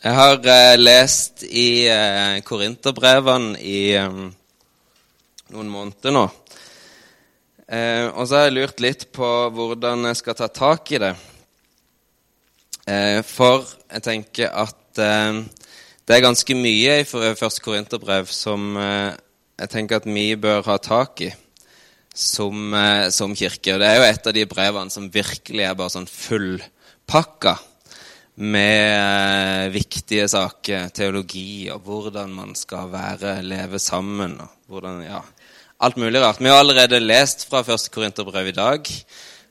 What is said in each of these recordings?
Jeg har eh, lest i eh, Korinterbrevene i eh, noen måneder nå. Eh, og så har jeg lurt litt på hvordan jeg skal ta tak i det. Eh, for jeg tenker at eh, det er ganske mye i første Korinterbrev som eh, jeg tenker at vi bør ha tak i som, eh, som kirke. Og det er jo et av de brevene som virkelig er bare sånn fullpakka med eh, viktige saker, teologi og hvordan man skal være, leve sammen. hvordan, ja, Alt mulig rart. Vi har allerede lest fra første Korinterbrev i dag,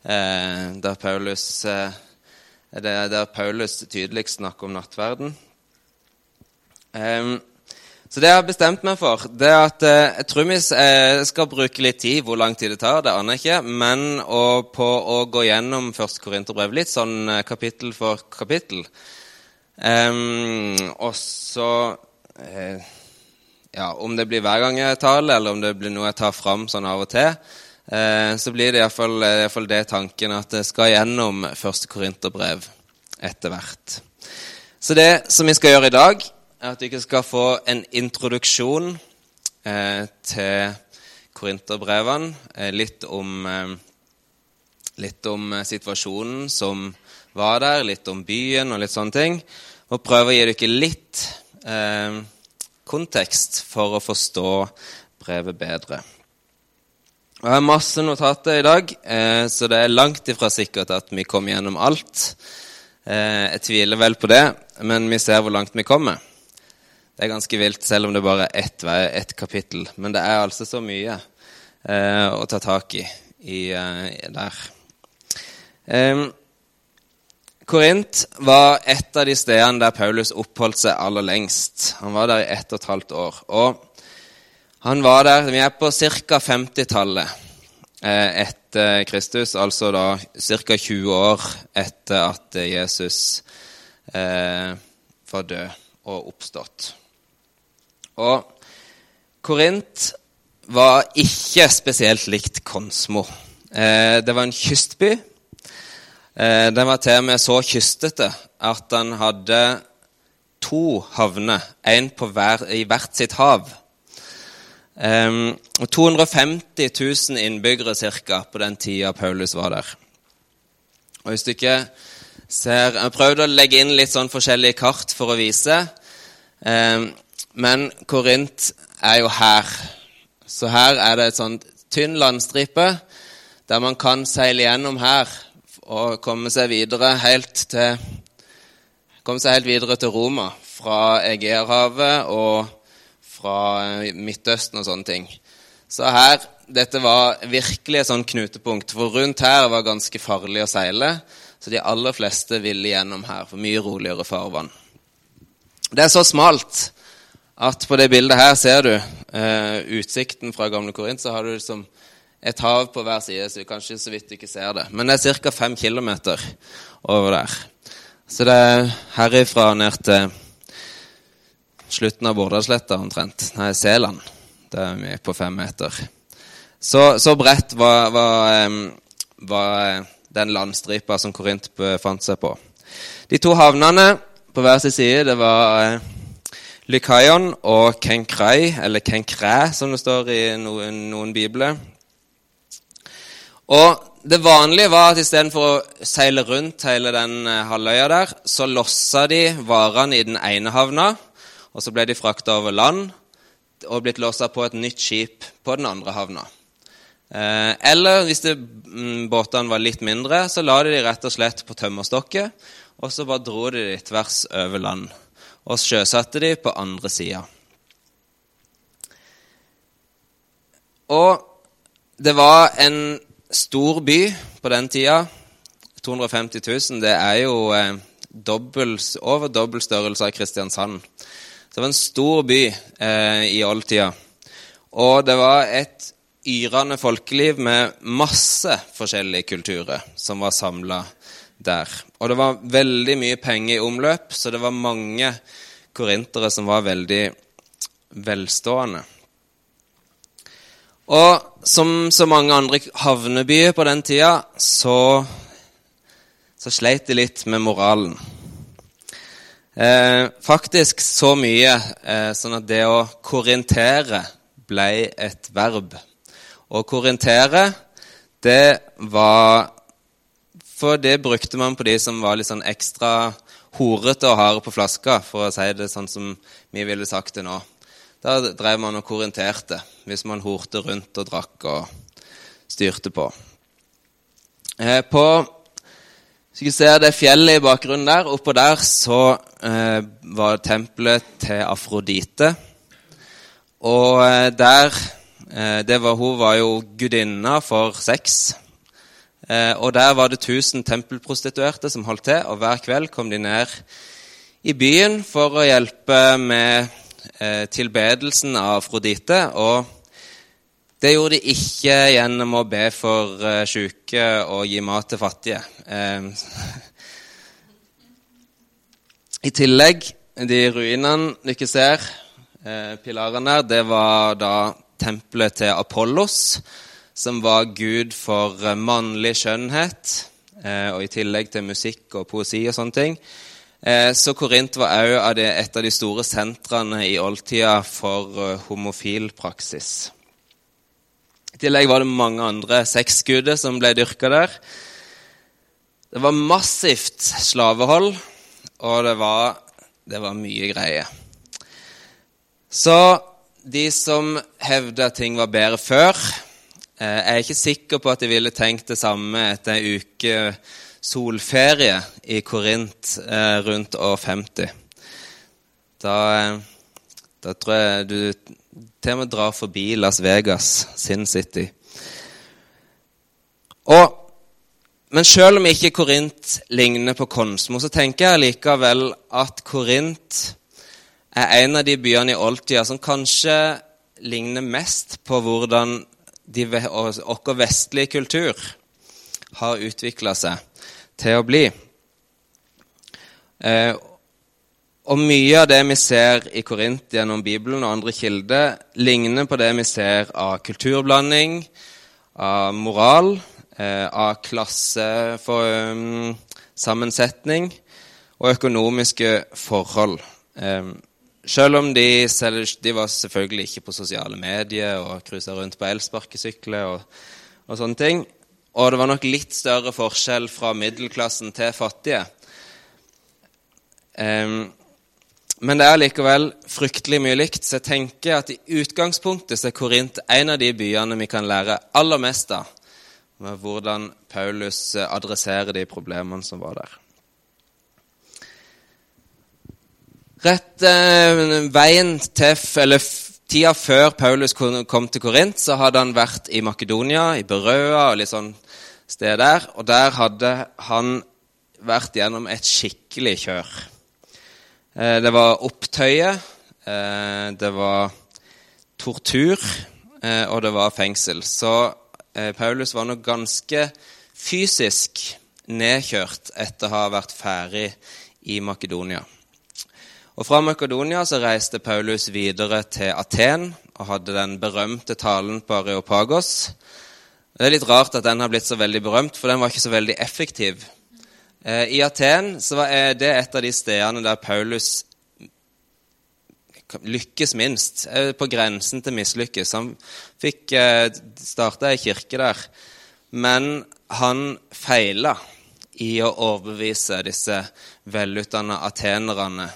eh, der, Paulus, eh, der Paulus tydeligst snakker om nattverden. Um, så det jeg har bestemt meg for, det er at eh, jeg tror vi eh, skal bruke litt tid. Hvor lang tid det tar, det aner jeg ikke. Men på å gå gjennom første Korinterbrev litt, sånn eh, kapittel for kapittel. Um, og så eh, Ja, om det blir hver gang jeg taler, eller om det blir noe jeg tar fram sånn av og til, eh, så blir det iallfall det tanken at jeg skal gjennom første Korinterbrev etter hvert. Så det som vi skal gjøre i dag at dere skal få en introduksjon eh, til korinterbrevene. Eh, litt om, eh, litt om eh, situasjonen som var der, litt om byen og litt sånne ting. Og prøve å gi dere litt eh, kontekst for å forstå brevet bedre. Jeg har masse notater i dag, eh, så det er langt ifra sikkert at vi kommer gjennom alt. Jeg tviler vel på det, men vi ser hvor langt vi kommer. Det er ganske vilt, selv om det bare er ett, ett kapittel. Men det er altså så mye eh, å ta tak i, i eh, der. Eh, Korint var et av de stedene der Paulus oppholdt seg aller lengst. Han var der i ett og et halvt år. Og han var der Vi er på ca. 50-tallet eh, etter Kristus, altså da ca. 20 år etter at Jesus eh, var død og oppstått. Og Korint var ikke spesielt likt Konsmo. Eh, det var en kystby. Eh, den var til og med så kystete at den hadde to havner, én i hvert sitt hav. Eh, 250 000 innbyggere ca. på den tida Paulus var der. Og hvis du ikke ser, Jeg prøvde å legge inn litt sånn forskjellige kart for å vise. Eh, men Korint er jo her. Så her er det et sånt tynn landstripe der man kan seile gjennom her og komme seg videre helt til, seg helt videre til Roma fra Egeerhavet og fra Midtøsten og sånne ting. Så her, dette var virkelig et sånn knutepunkt, for rundt her var ganske farlig å seile. Så de aller fleste ville gjennom her, for mye roligere farvann. Det er så smalt at på det bildet her ser du eh, utsikten fra gamle Korint. Så har du liksom et hav på hver side, så kanskje så vidt du ikke ser det. Men det er ca. fem kilometer over der. Så det er herifra ned til slutten av Bordalsletta omtrent. Nei, Seland. Det er vi på fem meter. Så, så bredt var, var, var, den landstripa som Korint befant seg på. De to havnene på hver sin side, det var Lykaion og Kenkrai, eller Kenkræ, som det står i noen, noen bibler. Og det vanlige var at istedenfor å seile rundt hele den eh, halvøya der, så lossa de varene i den ene havna, og så ble de frakta over land og blitt lossa på et nytt skip på den andre havna. Eh, eller hvis det, mm, båtene var litt mindre, så la de de rett og slett på tømmerstokket, og så bare dro de de tvers over land og sjøsatte de på andre sida. Og det var en stor by på den tida. 250 000. Det er jo eh, over dobbel størrelse av Kristiansand. Så det var en stor by eh, i oldtida. Og det var et yrende folkeliv med masse forskjellige kulturer som var samla der. Og det var veldig mye penger i omløp, så det var mange korintere som var veldig velstående. Og som så mange andre havnebyer på den tida, så, så sleit de litt med moralen. Eh, faktisk så mye eh, sånn at det å korintere ble et verb. Å korintere, det var For det brukte man på de som var litt sånn ekstra horete og harde på flaska, for å si det sånn som vi ville sagt det nå. Da drev man og korrenterte hvis man horte rundt og drakk og styrte på. Eh, på så vi ser det fjellet i bakgrunnen der. Oppå der så eh, var tempelet til Afrodite. Og eh, der Eh, det var, hun var jo gudinna for sex. Eh, og der var det 1000 tempelprostituerte som holdt til, og hver kveld kom de ned i byen for å hjelpe med eh, tilbedelsen av Afrodite. Og det gjorde de ikke gjennom å be for syke og gi mat til fattige. I tillegg, de ruinene dere ser, pilarene der, det var da tempelet til Apollos, som var gud for eh, mannlig skjønnhet, eh, og i tillegg til musikk og poesi og sånne ting. Eh, så Korint var òg et av de store sentrene i oldtida for homofil praksis. I tillegg var det mange andre sexguder som ble dyrka der. Det var massivt slavehold, og det var, det var mye greier. Så de som hevda ting var bedre før, jeg er ikke sikker på at jeg ville tenkt det samme etter ei uke solferie i Korint eh, rundt år 50. Da, eh, da tror jeg du til og med drar forbi Las Vegas, Sin City. Og, men selv om ikke Korint ligner på Konsmo, så tenker jeg likevel at Korint er en av de byene i oldtida som kanskje ligner mest på hvordan vår vestlige kultur har utvikla seg til å bli. Eh, og mye av det vi ser i Korint gjennom Bibelen og andre kilder, ligner på det vi ser av kulturblanding, av moral, eh, av klassesammensetning um, og økonomiske forhold. Eh, selv om de, selv, de, var selvfølgelig ikke på sosiale medier og cruisa rundt på elsparkesykler og, og, sånne ting. Og det var nok litt større forskjell fra middelklassen til fattige. Um, men det er likevel fryktelig mye likt, så jeg tenker at i utgangspunktet så er Korint en av de byene vi kan lære aller mest av. Med hvordan Paulus adresserer de problemene som var der. Rett eh, veien til, eller Tida før Paulus kom til Korint, så hadde han vært i Makedonia, i Berøa og litt sånn sted der. Og der hadde han vært gjennom et skikkelig kjør. Eh, det var opptøye, eh, det var tortur, eh, og det var fengsel. Så eh, Paulus var nok ganske fysisk nedkjørt etter å ha vært ferdig i Makedonia. Og Fra Makedonia så reiste Paulus videre til Aten og hadde den berømte talen på Areopagos. Det er litt rart at den har blitt så veldig berømt, for den var ikke så veldig effektiv. Eh, I Aten så var det et av de stedene der Paulus lykkes minst. På grensen til mislykkes. Han fikk eh, starta ei kirke der, men han feila i å overbevise disse velutdanna atenerne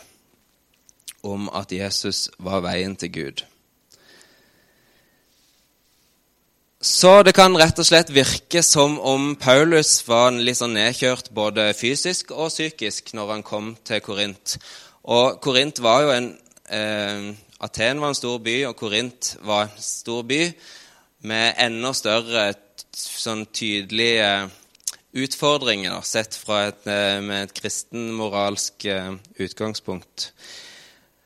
om at Jesus var veien til Gud. Så det kan rett og slett virke som om Paulus var litt sånn nedkjørt både fysisk og psykisk når han kom til Korint. Og Korint var jo en eh, Aten var en stor by, og Korint var en stor by med enda større sånn tydelige utfordringer sett fra et, eh, med et kristenmoralsk eh, utgangspunkt.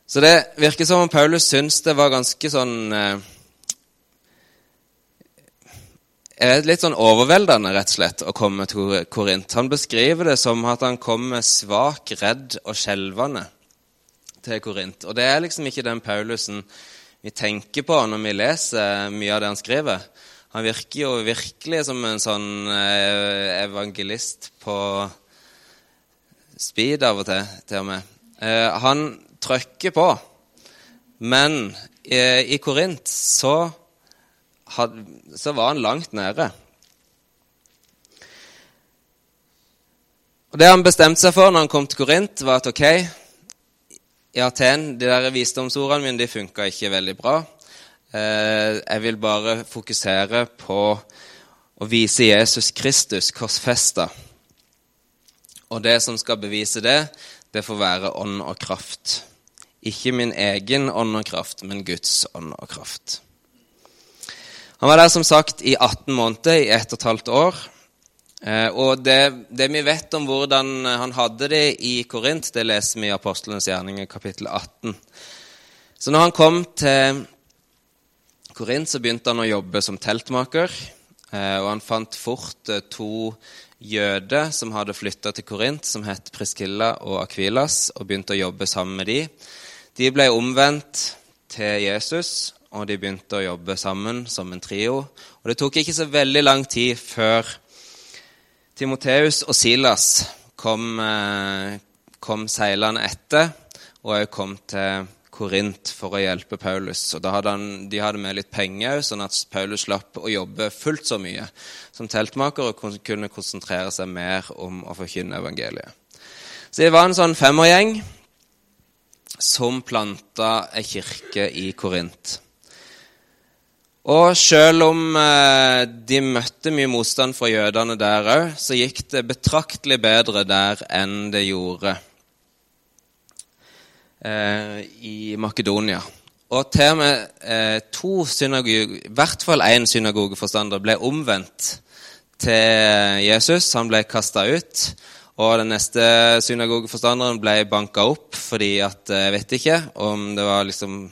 Så det virker som om Paulus syns det var ganske sånn eh, Litt sånn overveldende rett og slett å komme til Korint. Han beskriver det som at han kommer svak, redd og skjelvende til Korint. Og det er liksom ikke den Paulusen vi tenker på når vi leser mye av det han skriver. Han virker jo virkelig som en sånn eh, evangelist på speed av og til, til og med. Eh, han trykker på. Men eh, i Korint så, had, så var han langt nede. Og Det han bestemte seg for når han kom til Korint, var at ok, i Aten de der visdomsordene mine de funka ikke veldig bra. Eh, jeg vil bare fokusere på å vise Jesus Kristus korsfesta. Og det som skal bevise det, det får være ånd og kraft. Ikke min egen ånd og kraft, men Guds ånd og kraft. Han var der som sagt i 18 måneder, i ett og et halvt år. Eh, og det, det, vi vet om hvordan han hadde det i Korint, det leser vi i Apostlenes gjerninger, kapittel 18. Så når han kom til Korint, så begynte han å jobbe som teltmaker. Eh, og han fant fort eh, to jøder som hadde flytta til Korint, som het Priskilla og Akvilas, og begynte å jobbe sammen med de. De ble omvendt til Jesus, og de begynte å jobbe sammen som en trio. Og det tok ikke så veldig lang tid før Timoteus og Silas kom, eh, kom seilende etter, og òg kom til Korint for å hjelpe Paulus. Og hadde han, De hadde med litt penger, sånn at Paulus slapp å jobbe fullt så mye som teltmaker og kunne konsentrere seg mer om å forkynne evangeliet. Så det var en sånn femårgjeng som planta ei kirke i Korint. Og selv om eh, de møtte mye motstand fra jødene der òg, så gikk det betraktelig bedre der enn det gjorde eh, i Makedonia. Og til og med eh, to synagoger, i hvert fall én synagogeforstander ble omvendt til Jesus. Han ble kasta ut. Og den neste synagogeforstanderen ble banka opp fordi at eh, Jeg vet ikke om det var liksom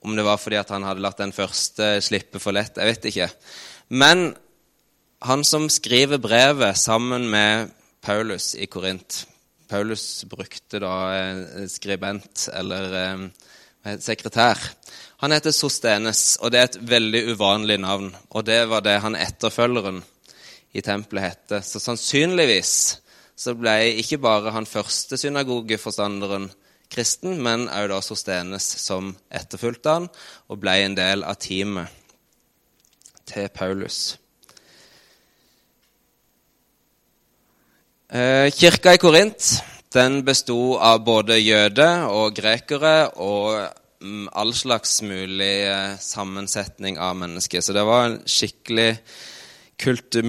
om det var fordi at han hadde latt den første slippe for lett. Jeg vet ikke. Men han som skriver brevet sammen med Paulus i Korint, Paulus brukte da eh, skribent eller eh, sekretær. Han heter Sostenes, og det er et veldig uvanlig navn. Og det var det han etterfølgeren i tempelet hette. Så sannsynligvis så ble ikke bare han første synagogeforstanderen kristen, men òg da Sostenes som etterfulgte han og ble en del av teamet til Paulus. Kirka i Korint den besto av både jøder og grekere og mm, all slags mulig eh, sammensetning av mennesker. Så det var en skikkelig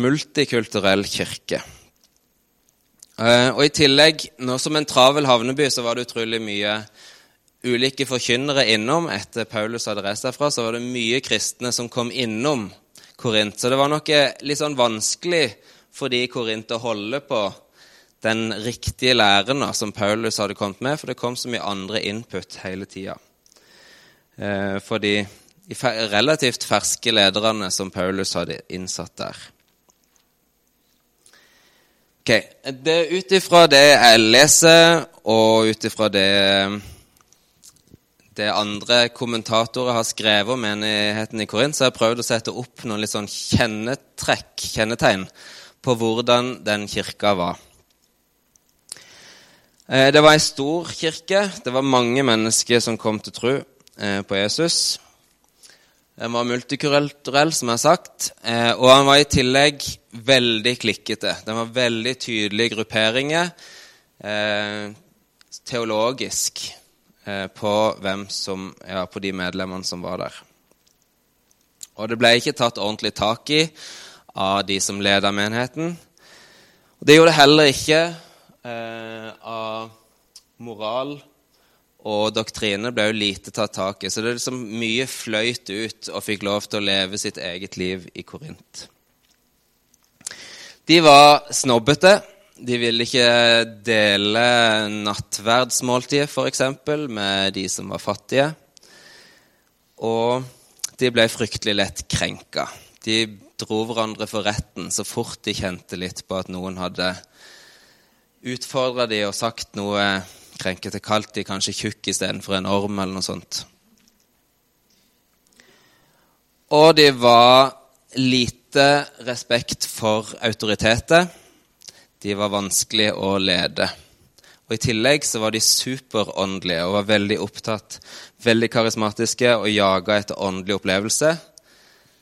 multikulturell kirke. Eh, og I tillegg, nå som en travel havneby, så var det utrolig mye ulike forkynnere innom. Etter Paulus hadde reist derfra, så var det mye kristne som kom innom Korint. Så det var nok litt sånn vanskelig for de i Korint å holde på den riktige læren som Paulus hadde kommet med, for det kom så mye andre input hele tida. Eh, for de, relativt ferske lederne som Paulus hadde innsatt der. Ok, Ut ifra det jeg leser, og ut ifra det, det andre kommentatorer har skrevet om menigheten i Korint, så har jeg prøvd å sette opp noen litt sånn kjennetrekk, kjennetegn på hvordan den kirka var. Eh, det var ei stor kirke. Det var mange mennesker som kom til tro eh, på Jesus. Den var multikulturell, som jeg har sagt, eh, og han var i tillegg veldig klikkete. Den var veldig tydelige grupperinger teologisk på, som, ja, på de medlemmene som var der. Og det ble ikke tatt ordentlig tak i av de som leda menigheten. Og det gjorde det heller ikke eh, av moral og doktrine ble jo lite tatt tak i. Så det er liksom mye fløyt ut og fikk lov til å leve sitt eget liv i Korint. De var snobbete. De ville ikke dele nattverdsmåltidet, f.eks., med de som var fattige. Og de ble fryktelig lett krenka. De dro hverandre for retten så fort de kjente litt på at noen hadde utfordra de og sagt noe krenkete, kalt de kanskje tjukk istedenfor en orm, eller noe sånt. Og de var lite respekt for autoriteter. De var vanskelig å lede. Og I tillegg så var de superåndelige og var veldig opptatt, veldig karismatiske og jaga etter åndelig opplevelse.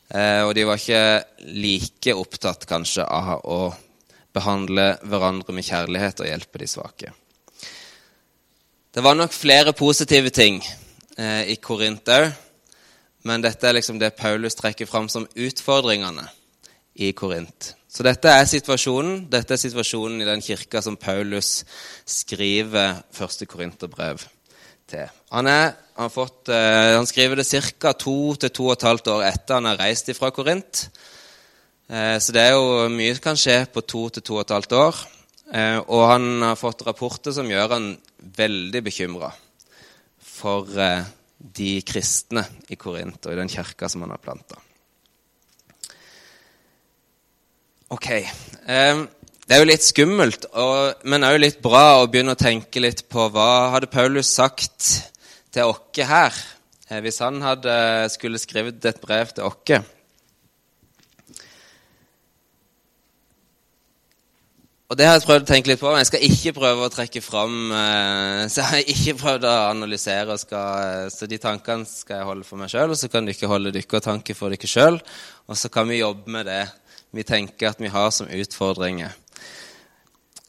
Eh, og de var ikke like opptatt kanskje av å behandle hverandre med kjærlighet og hjelpe de svake. Det var nok flere positive ting eh, i Korint òg, men dette er liksom det Paulus trekker fram som utfordringene i Korint. Så dette er situasjonen Dette er situasjonen i den kirka som Paulus skriver første korinterbrev til. Han, er, han, fått, eh, han skriver det ca. to til to og et halvt år etter han har reist fra Korint. Uh, så det er jo mye som kan skje på to til to og et halvt år. Uh, og han har fått rapporter som gjør han veldig bekymra for de kristne i Korint og i den kirka som han har planta. Ok. Det er jo litt skummelt, men òg litt bra å begynne å tenke litt på hva hadde Paulus sagt til oss her eh, hvis han hadde skulle skrevet et brev til oss. Og det har jeg prøvd å tenke litt på, men jeg skal ikke prøve å trekke fram eh, Så jeg har ikke prøvd å analysere, skal, så de tankene skal jeg holde for meg sjøl. Og så kan dere holde dere tanker for dere sjøl, og så kan vi jobbe med det vi tenker at vi har som utfordringer.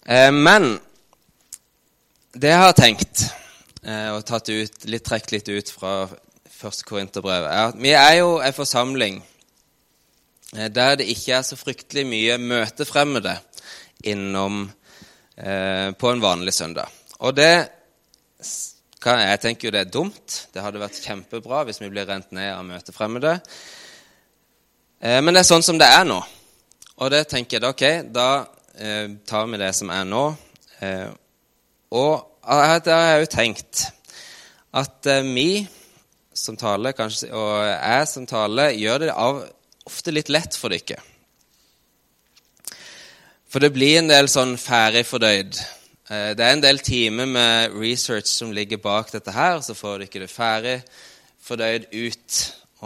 Eh, men det jeg har tenkt, eh, og tatt ut, litt, trukket litt ut fra første Korinterbrev, er at vi er jo en forsamling eh, der det ikke er så fryktelig mye møtefremmede innom eh, på en vanlig søndag. Og det jeg tenker jo det er dumt. Det hadde vært kjempebra hvis vi blir rent ned av møtefremmede. Eh, men det er sånn som det er nå. Og det tenker jeg ok, da eh, tar vi det som er nå. Eh, og da har jeg jo tenkt at eh, vi som taler, kanskje, og jeg som taler, gjør det av, ofte litt lett for dere. For det blir en del sånn ferdig fordøyd. Eh, det er en del timer med research som ligger bak dette her. Så får du ikke det ferdig fordøyd ut,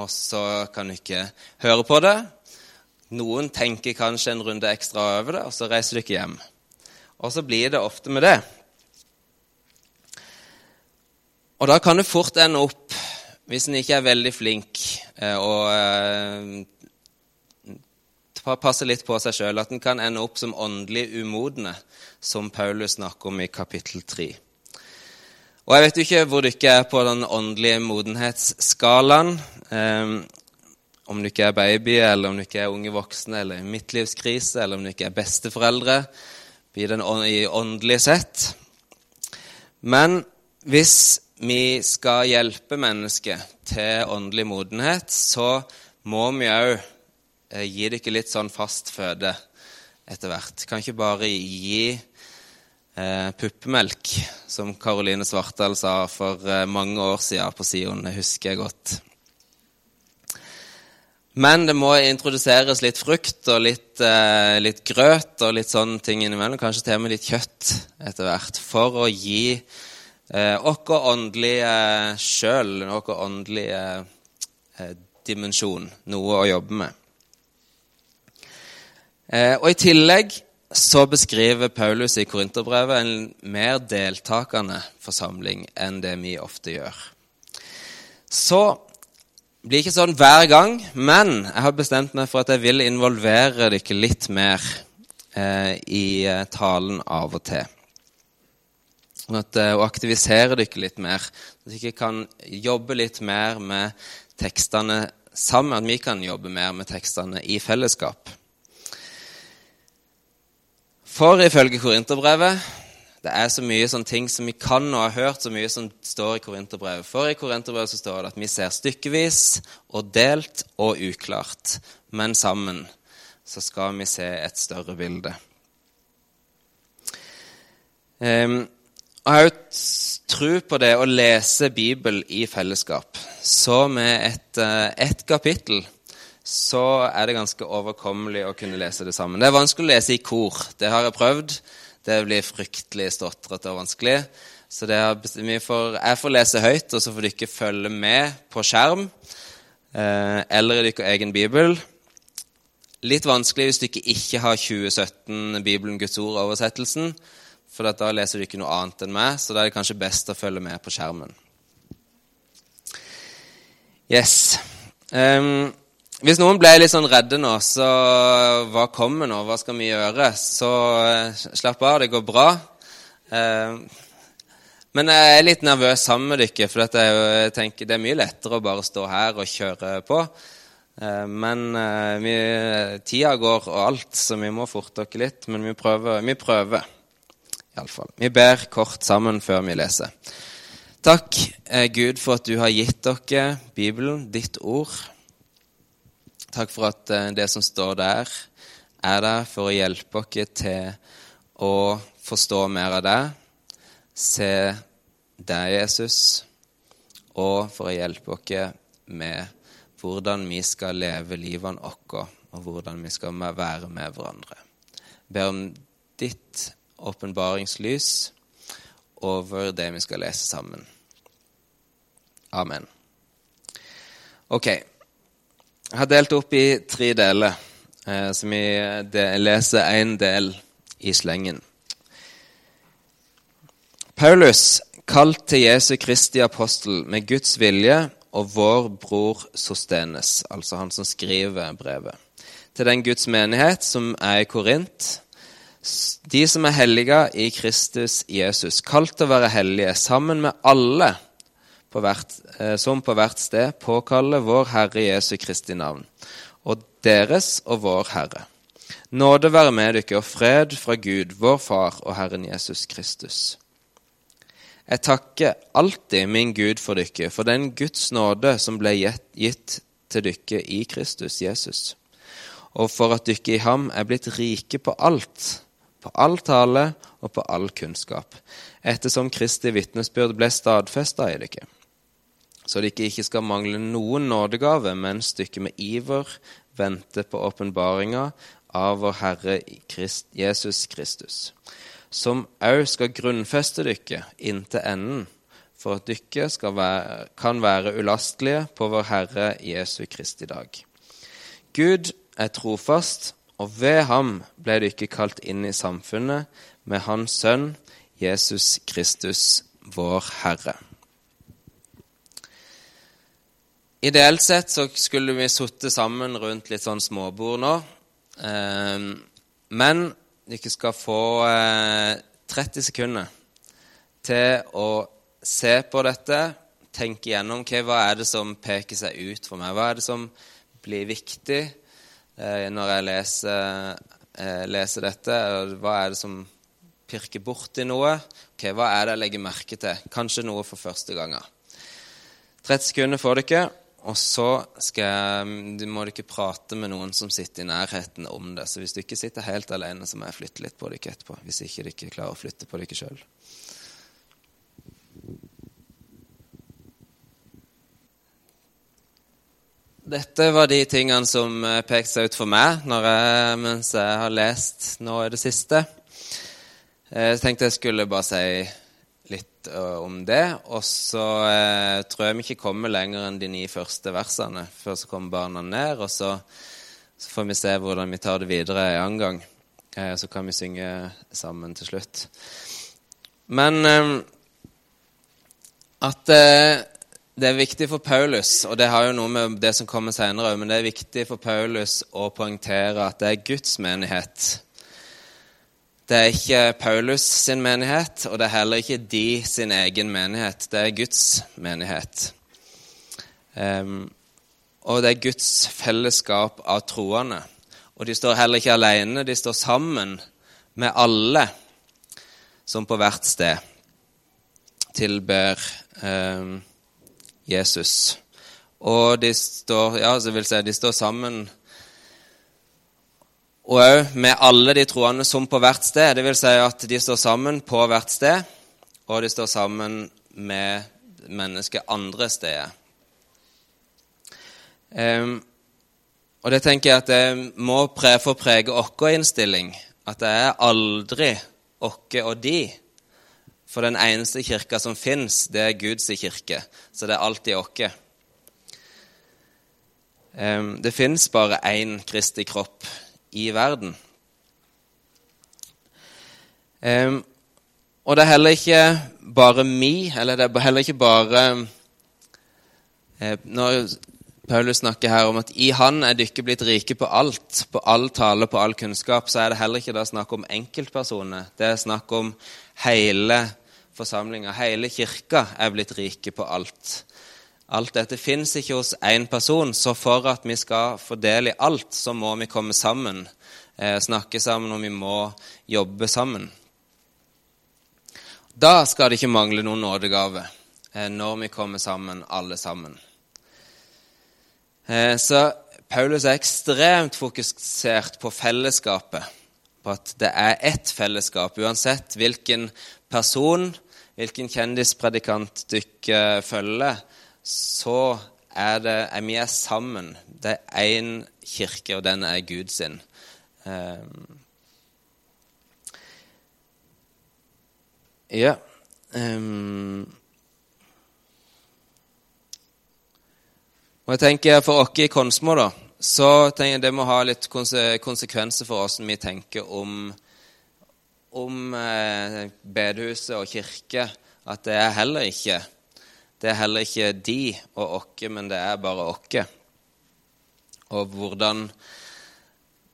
og så kan du ikke høre på det. Noen tenker kanskje en runde ekstra over det, og så reiser du ikke hjem. Og så blir det ofte med det. Og da kan det fort ende opp, hvis en ikke er veldig flink eh, og passer litt på seg sjøl, at en kan ende opp som åndelig umodne, som Paulus snakker om i kapittel 3. Og Jeg vet jo ikke hvor dere er på den åndelige modenhetsskalaen. Um, om du ikke er baby, eller om du ikke er unge voksne, eller i midtlivskrise, eller om du ikke er besteforeldre i åndelig sett. Men hvis vi skal hjelpe mennesket til åndelig modenhet, så må vi òg gi dere litt sånn fast føde etter hvert. Kan ikke bare gi eh, puppemelk, som Karoline Svartdal sa for eh, mange år siden på Sion. Det husker jeg godt. Men det må introduseres litt frukt og litt, eh, litt, grøt og litt sånne ting innimellom. Kanskje til og med litt kjøtt etter hvert. For å gi eh, oss åndelige sjøl, vår åndelige eh, dimensjon, noe å jobbe med. Eh, og I tillegg så beskriver Paulus i Korinterbrevet en mer deltakende forsamling enn det vi ofte gjør. Så det blir ikke sånn hver gang, men jeg har bestemt meg for at jeg vil involvere dere litt mer eh, i eh, talen av og til. Sånn at, eh, og aktivisere dere litt mer, så at dere kan jobbe litt mer med tekstene sammen. At vi kan jobbe mer med tekstene i fellesskap. For ifølge Korinterbrevet det er så mye sånne ting som vi kan og har hørt, så mye som står i Korinterbrevet. For i Korinterbrevet så står det at vi ser stykkevis og delt og uklart. Men sammen så skal vi se et større bilde. Um, jeg har jo tro på det å lese Bibelen i fellesskap. Så med et, uh, et kapittel så er det ganske overkommelig å kunne lese det sammen. Det er vanskelig å lese i kor. Det har jeg prøvd. Det blir fryktelig stotrete og vanskelig. Så får, jeg får lese høyt, og så får dere følge med på skjerm eh, eller i deres egen bibel. Litt vanskelig hvis dere ikke har 2017 Bibelen Guds ord-oversettelsen. for da leser du ikke noe annet enn meg, så da er det kanskje best å følge med på skjermen. Yes. Um, hvis noen ble litt sånn redde nå, så hva kommer nå, hva skal vi gjøre? Så uh, slapp av, det går bra. Uh, men jeg er litt nervøs sammen med dere, for jeg, tenker det er mye lettere å bare stå her og kjøre på. Uh, men vi, tida går og alt, så vi må forte oss litt. Men vi prøver. Vi prøver. Iallfall. Vi ber kort sammen før vi leser. Takk, eh, Gud, for at du har gitt dere Bibelen, ditt ord. Takk for at eh, det som står der, er der for å hjelpe oss til å forstå mer av deg, se deg, Jesus, og for å hjelpe oss med hvordan vi skal leve livene våre, og hvordan vi skal være med hverandre. Jeg ber om ditt åpenbaringslys over det vi skal lese sammen. Amen. Ok. Jeg har delt opp i tre deler, som så vi leser én del i slengen. Paulus, kalt til Jesu Kristi apostel med Guds vilje og vår bror Sostenes, altså han som skriver brevet, til den Guds menighet som er i Korint, de som er hellige i Kristus Jesus, kalt til å være hellige, sammen med alle på hvert, eh, som på hvert sted påkaller vår Herre Jesu Kristi navn, og deres og vår Herre. Nåde være med dere og fred fra Gud, vår Far og Herren Jesus Kristus. Jeg takker alltid min Gud for dere, for den Guds nåde som ble gitt til dere i Kristus Jesus, og for at dere i ham er blitt rike på alt på all tale og på all kunnskap, ettersom Kristi vitnesbyrd ble stadfesta i dere. Så det ikke skal mangle noen nådegave mens dere med iver venter på åpenbaringa av vår Herre Christ, Jesus Kristus, som òg skal grunnfeste dere inntil enden, for at dere kan være ulastelige på vår Herre Jesu Kristi dag. Gud er trofast og ved ham ble dykket kalt inn i samfunnet med Hans Sønn, Jesus Kristus, vår Herre. Ideelt sett så skulle vi sittet sammen rundt litt sånn småbord nå. Ehm, men dere skal få 30 eh, sekunder til å se på dette, tenke gjennom okay, hva er det som peker seg ut for meg. Hva er det som blir viktig? Eh, når jeg leser, eh, leser, dette. Hva er det som pirker borti noe? Okay, Hva er det jeg legger merke til? Kanskje noe for første gang. 30 sekunder får dere, og så jeg, må ikke prate med noen som sitter i nærheten om det. Så hvis du ikke sitter helt alene, så må jeg flytte litt på dere etterpå. Hvis ikke dere klarer å flytte på dere sjøl. Dette var de tingene som eh, pekte seg ut for meg jeg, mens jeg har lest nå i det siste. Eh, jeg tenkte jeg skulle bare si litt uh, om det. Og så uh, tror jeg vi ikke kommer lenger enn de ni første versene. Før så kommer barna ned, og så, så, får vi se hvordan vi tar det videre en annen gang. Så kan vi synge sammen til slutt. Men at det er viktig for Paulus, og det har jo noe med det som kommer senere men det er viktig for Paulus å poengtere at det er Guds menighet. Det er ikke Paulus sin menighet, og det er heller ikke de sin egen menighet. Det er Guds menighet. Um, og det er Guds fellesskap av troende. Og de står heller ikke alene, de står sammen med alle som på hvert sted tilber um, Jesus. Og de står, ja, så vil si, de står sammen og òg med alle de troende som på hvert sted. Det vil si at de står sammen på hvert sted, og de står sammen med mennesker andre steder. Um, og det tenker jeg at det må pre få prege vår innstilling. At det er aldri oss og de for den eneste kirka som fins, det er Guds kirke. Så det er alltid oss. Det fins bare én Kristi kropp i verden. Og det er heller ikke bare mi, eller det er heller ikke bare eh, Når Paulus snakker her om at i Han er dere blitt rike på alt, på all tale, på all kunnskap, så er det heller ikke da snakk om enkeltpersoner. Det er snakk om hele forsamlinga. Hele kirka er blitt rike på alt. Alt dette fins ikke hos én person, så for at vi skal få del i alt, så må vi komme sammen, eh, snakke sammen, og vi må jobbe sammen. Da skal det ikke mangle noen nådegave eh, når vi kommer sammen, alle sammen. Eh, så Paulus er ekstremt fokusert på fellesskapet, på at det er ett fellesskap, uansett hvilken person, hvilken kjendispredikant dere følger så er, det, er vi er sammen. Det er én kirke, og den er Gud sin. Um, ja um, Og jeg tenker For oss i Konsmo da, så tenker jeg det må ha litt konsekvenser for hvordan vi tenker om, om eh, bedehuset og kirke. At det er heller ikke det er heller ikke de og okke, men det er bare okke. Og hvordan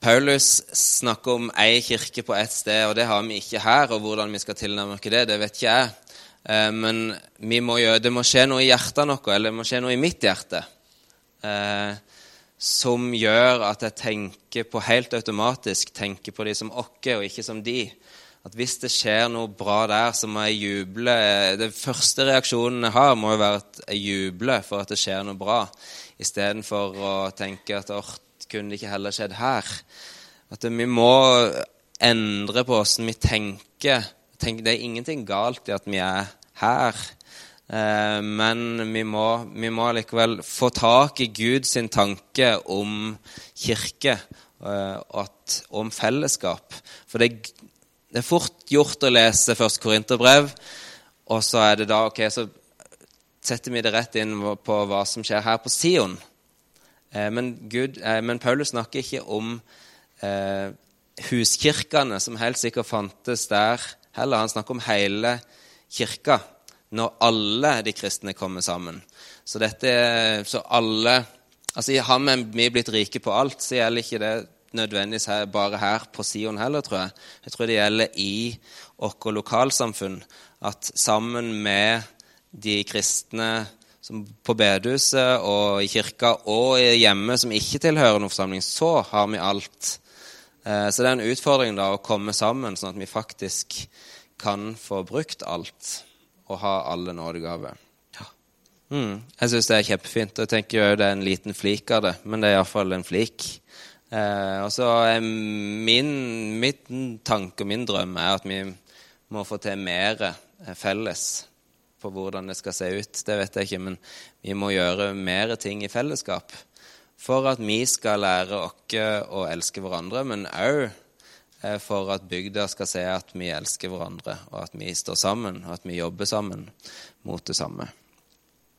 Paulus snakker om ei kirke på ett sted, og det har vi ikke her. Og hvordan vi skal tilnærme oss det, det vet ikke jeg. Eh, men må gjøre, det må skje noe i hjertet noe, eller det må skje noe i mitt hjerte, eh, som gjør at jeg tenker på helt automatisk tenker på de som okke, og ikke som de at hvis det skjer noe bra der, så må jeg juble. Den første reaksjonen jeg har, må jo være at jeg jubler for at det skjer noe bra, istedenfor å tenke at åh, kunne det ikke heller skjedd her? At vi må endre på åssen vi tenker. Det er ingenting galt i at vi er her. Eh, men vi må, vi må likevel få tak i Guds tanke om kirke eh, og om fellesskap. For det, det er fort gjort å lese først Korinterbrev, og så er det da ok, så setter vi det rett inn på hva som skjer her på Sion. Eh, men, Gud, eh, men, Paulus snakker ikke om eh, huskirkene, som helt sikkert fantes der heller. Han snakker om hele kirka, når alle de kristne kommer sammen. Så, dette, så alle altså Har vi blitt rike på alt, så gjelder ikke det nødvendigvis her, bare her på Sion heller, tror jeg. Jeg tror det gjelder i våre lokalsamfunn at sammen med de kristne på bedehuset og i kirka og hjemme som ikke tilhører noen forsamling, så har vi alt. Eh, så det er en utfordring da å komme sammen, sånn at vi faktisk kan få brukt alt og ha alle nådegaver. Ja. Mm, jeg syns det er kjempefint. Jeg tenker jo det er en liten flik av det, men det er iallfall en flik. Eh, og så min, Mitt tanke og min drøm er at vi må få til mer eh, felles på hvordan det skal se ut. Det vet jeg ikke, men vi må gjøre mer ting i fellesskap. For at vi skal lære oss å elske hverandre, men òg eh, for at bygda skal se at vi elsker hverandre, og at vi står sammen, og at vi jobber sammen mot det samme.